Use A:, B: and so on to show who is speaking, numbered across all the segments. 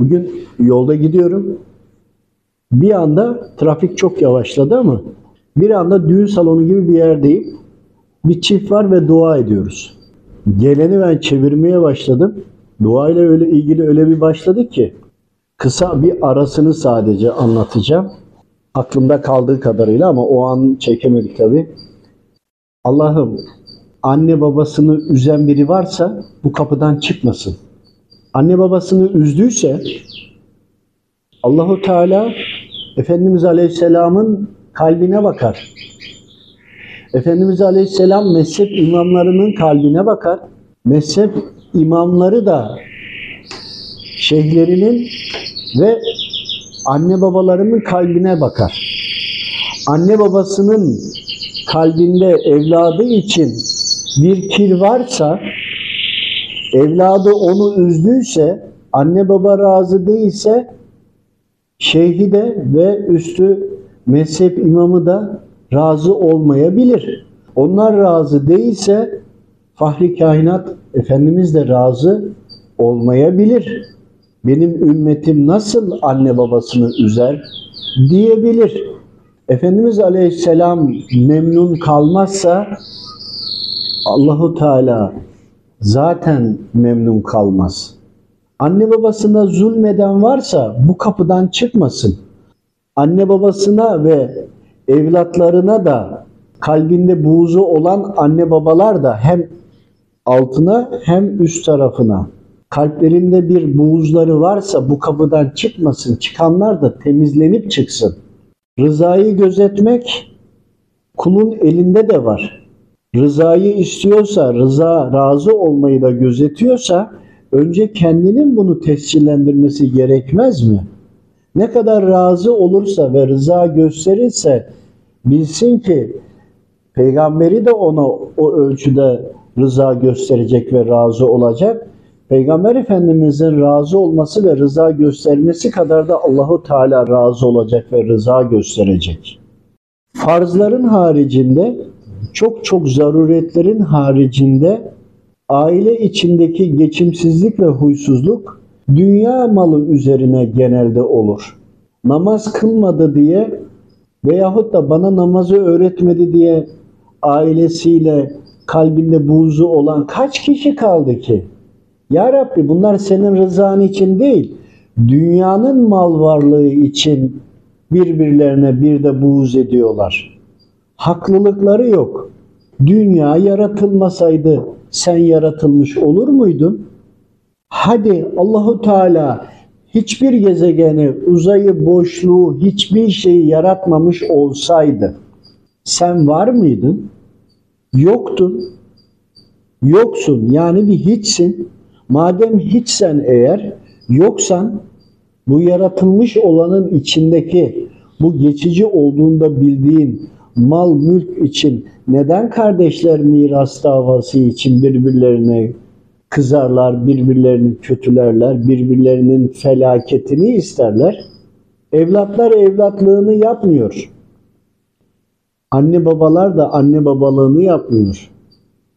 A: Bugün yolda gidiyorum. Bir anda trafik çok yavaşladı ama bir anda düğün salonu gibi bir yerdeyim. Bir çift var ve dua ediyoruz. Geleni ben çevirmeye başladım. Duayla öyle ilgili öyle bir başladı ki kısa bir arasını sadece anlatacağım. Aklımda kaldığı kadarıyla ama o an çekemedik tabii. Allah'ım anne babasını üzen biri varsa bu kapıdan çıkmasın. Anne babasını üzdüyse Allahu Teala Efendimiz Aleyhisselam'ın kalbine bakar. Efendimiz Aleyhisselam mezhep imamlarının kalbine bakar. Mezhep imamları da şeyhlerinin ve anne babalarının kalbine bakar. Anne babasının kalbinde evladı için bir kir varsa, evladı onu üzdüyse, anne baba razı değilse, şeyhi de ve üstü mezhep imamı da razı olmayabilir. Onlar razı değilse, Fahri Kainat Efendimiz de razı olmayabilir. Benim ümmetim nasıl anne babasını üzer diyebilir. Efendimiz Aleyhisselam memnun kalmazsa Allahu Teala zaten memnun kalmaz. Anne babasına zulmeden varsa bu kapıdan çıkmasın. Anne babasına ve evlatlarına da kalbinde buğzu olan anne babalar da hem altına hem üst tarafına kalplerinde bir buğuzları varsa bu kapıdan çıkmasın. Çıkanlar da temizlenip çıksın. Rızayı gözetmek kulun elinde de var. Rızayı istiyorsa, rıza razı olmayı da gözetiyorsa önce kendinin bunu tescillendirmesi gerekmez mi? Ne kadar razı olursa ve rıza gösterirse bilsin ki peygamberi de ona o ölçüde rıza gösterecek ve razı olacak. Peygamber Efendimizin razı olması ve rıza göstermesi kadar da Allahu Teala razı olacak ve rıza gösterecek. Farzların haricinde çok çok zaruretlerin haricinde aile içindeki geçimsizlik ve huysuzluk dünya malı üzerine genelde olur. Namaz kılmadı diye veyahut da bana namazı öğretmedi diye ailesiyle kalbinde buğzu olan kaç kişi kaldı ki? Ya Rabbi bunlar senin rızan için değil, dünyanın mal varlığı için birbirlerine bir de buğz ediyorlar. Haklılıkları yok. Dünya yaratılmasaydı sen yaratılmış olur muydun? Hadi Allahu Teala hiçbir gezegeni, uzayı, boşluğu, hiçbir şeyi yaratmamış olsaydı sen var mıydın? Yoktun. Yoksun yani bir hiçsin. Madem hiçsen eğer, yoksan bu yaratılmış olanın içindeki bu geçici olduğunda bildiğin mal mülk için neden kardeşler miras davası için birbirlerine kızarlar, birbirlerini kötülerler, birbirlerinin felaketini isterler? Evlatlar evlatlığını yapmıyor. Anne babalar da anne babalığını yapmıyor.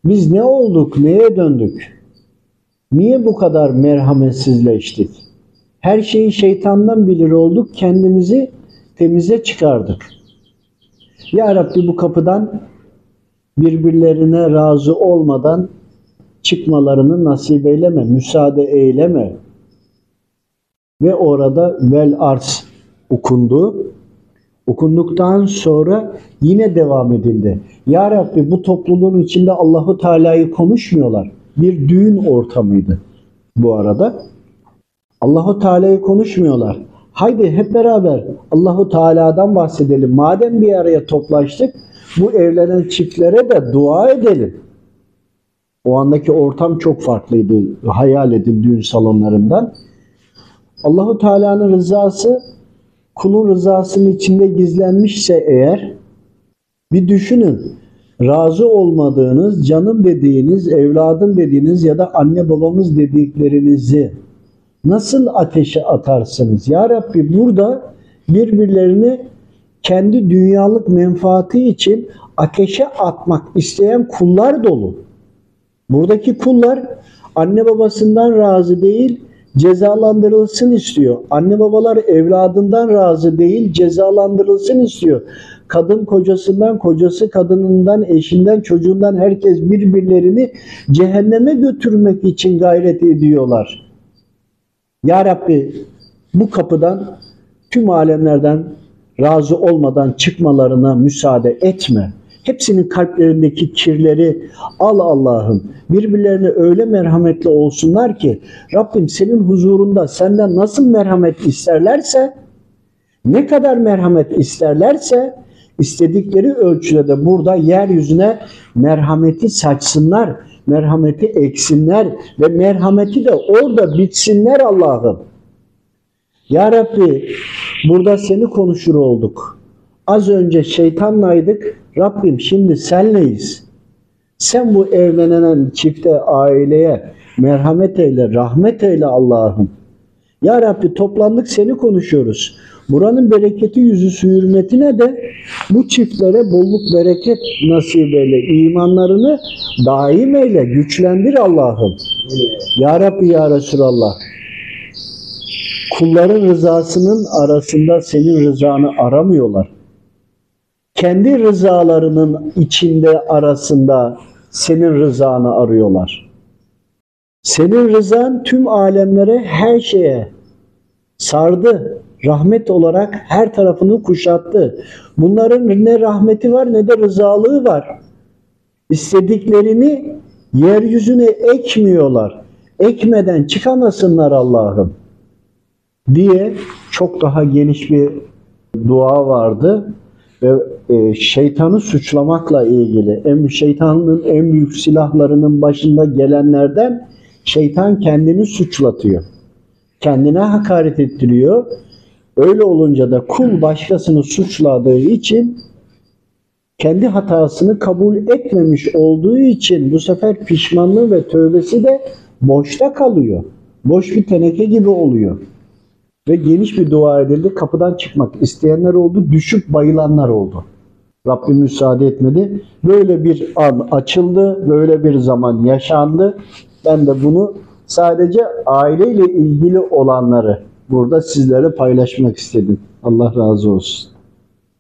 A: Biz ne olduk, neye döndük? Niye bu kadar merhametsizleştik? Her şeyi şeytandan bilir olduk, kendimizi temize çıkardık. Ya Rabbi bu kapıdan birbirlerine razı olmadan çıkmalarını nasip eyleme, müsaade eyleme. Ve orada vel arz okundu. Okunduktan sonra yine devam edildi. Ya Rabbi bu topluluğun içinde Allahu Teala'yı konuşmuyorlar. Bir düğün ortamıydı bu arada. Allahu Teala'yı konuşmuyorlar. Haydi hep beraber Allahu Teala'dan bahsedelim. Madem bir araya toplaştık, bu evlenen çiftlere de dua edelim. O andaki ortam çok farklıydı. Hayal edin düğün salonlarından. Allahu Teala'nın rızası kulun rızasının içinde gizlenmişse eğer bir düşünün. Razı olmadığınız, canım dediğiniz, evladım dediğiniz ya da anne babamız dediklerinizi nasıl ateşe atarsınız? Ya Rabbi burada birbirlerini kendi dünyalık menfaati için ateşe atmak isteyen kullar dolu. Buradaki kullar anne babasından razı değil, cezalandırılsın istiyor. Anne babalar evladından razı değil, cezalandırılsın istiyor. Kadın kocasından, kocası kadınından, eşinden, çocuğundan herkes birbirlerini cehenneme götürmek için gayret ediyorlar. Ya Rabbi bu kapıdan tüm alemlerden razı olmadan çıkmalarına müsaade etme. Hepsinin kalplerindeki kirleri al Allah'ım. Birbirlerine öyle merhametli olsunlar ki Rabbim senin huzurunda senden nasıl merhamet isterlerse ne kadar merhamet isterlerse istedikleri ölçüde de burada yeryüzüne merhameti saçsınlar, merhameti eksinler ve merhameti de orada bitsinler Allah'ım. Ya Rabbi burada seni konuşur olduk. Az önce şeytanlaydık. Rabbim şimdi senleyiz. Sen bu evlenen çifte, aileye merhamet eyle, rahmet eyle Allah'ım. Ya Rabbi toplandık seni konuşuyoruz. Buranın bereketi yüzü su hürmetine de bu çiftlere bolluk bereket nasip eyle. imanlarını daim eyle, güçlendir Allah'ım. Ya Rabbi ya Resulallah. Kulların rızasının arasında senin rızanı aramıyorlar. Kendi rızalarının içinde arasında senin rızanı arıyorlar. Senin rızan tüm alemlere, her şeye sardı. Rahmet olarak her tarafını kuşattı. Bunların ne rahmeti var ne de rızalığı var. İstediklerini yeryüzüne ekmiyorlar. Ekmeden çıkamasınlar Allah'ım diye çok daha geniş bir dua vardı ve e, şeytanı suçlamakla ilgili en şeytanın en büyük silahlarının başında gelenlerden şeytan kendini suçlatıyor. Kendine hakaret ettiriyor. Öyle olunca da kul başkasını suçladığı için kendi hatasını kabul etmemiş olduğu için bu sefer pişmanlığı ve tövbesi de boşta kalıyor. Boş bir teneke gibi oluyor. Ve geniş bir dua edildi. Kapıdan çıkmak isteyenler oldu, düşüp bayılanlar oldu. Rabbim müsaade etmedi. Böyle bir an açıldı, böyle bir zaman yaşandı. Ben de bunu sadece aileyle ilgili olanları burada sizlere paylaşmak istedim. Allah razı olsun.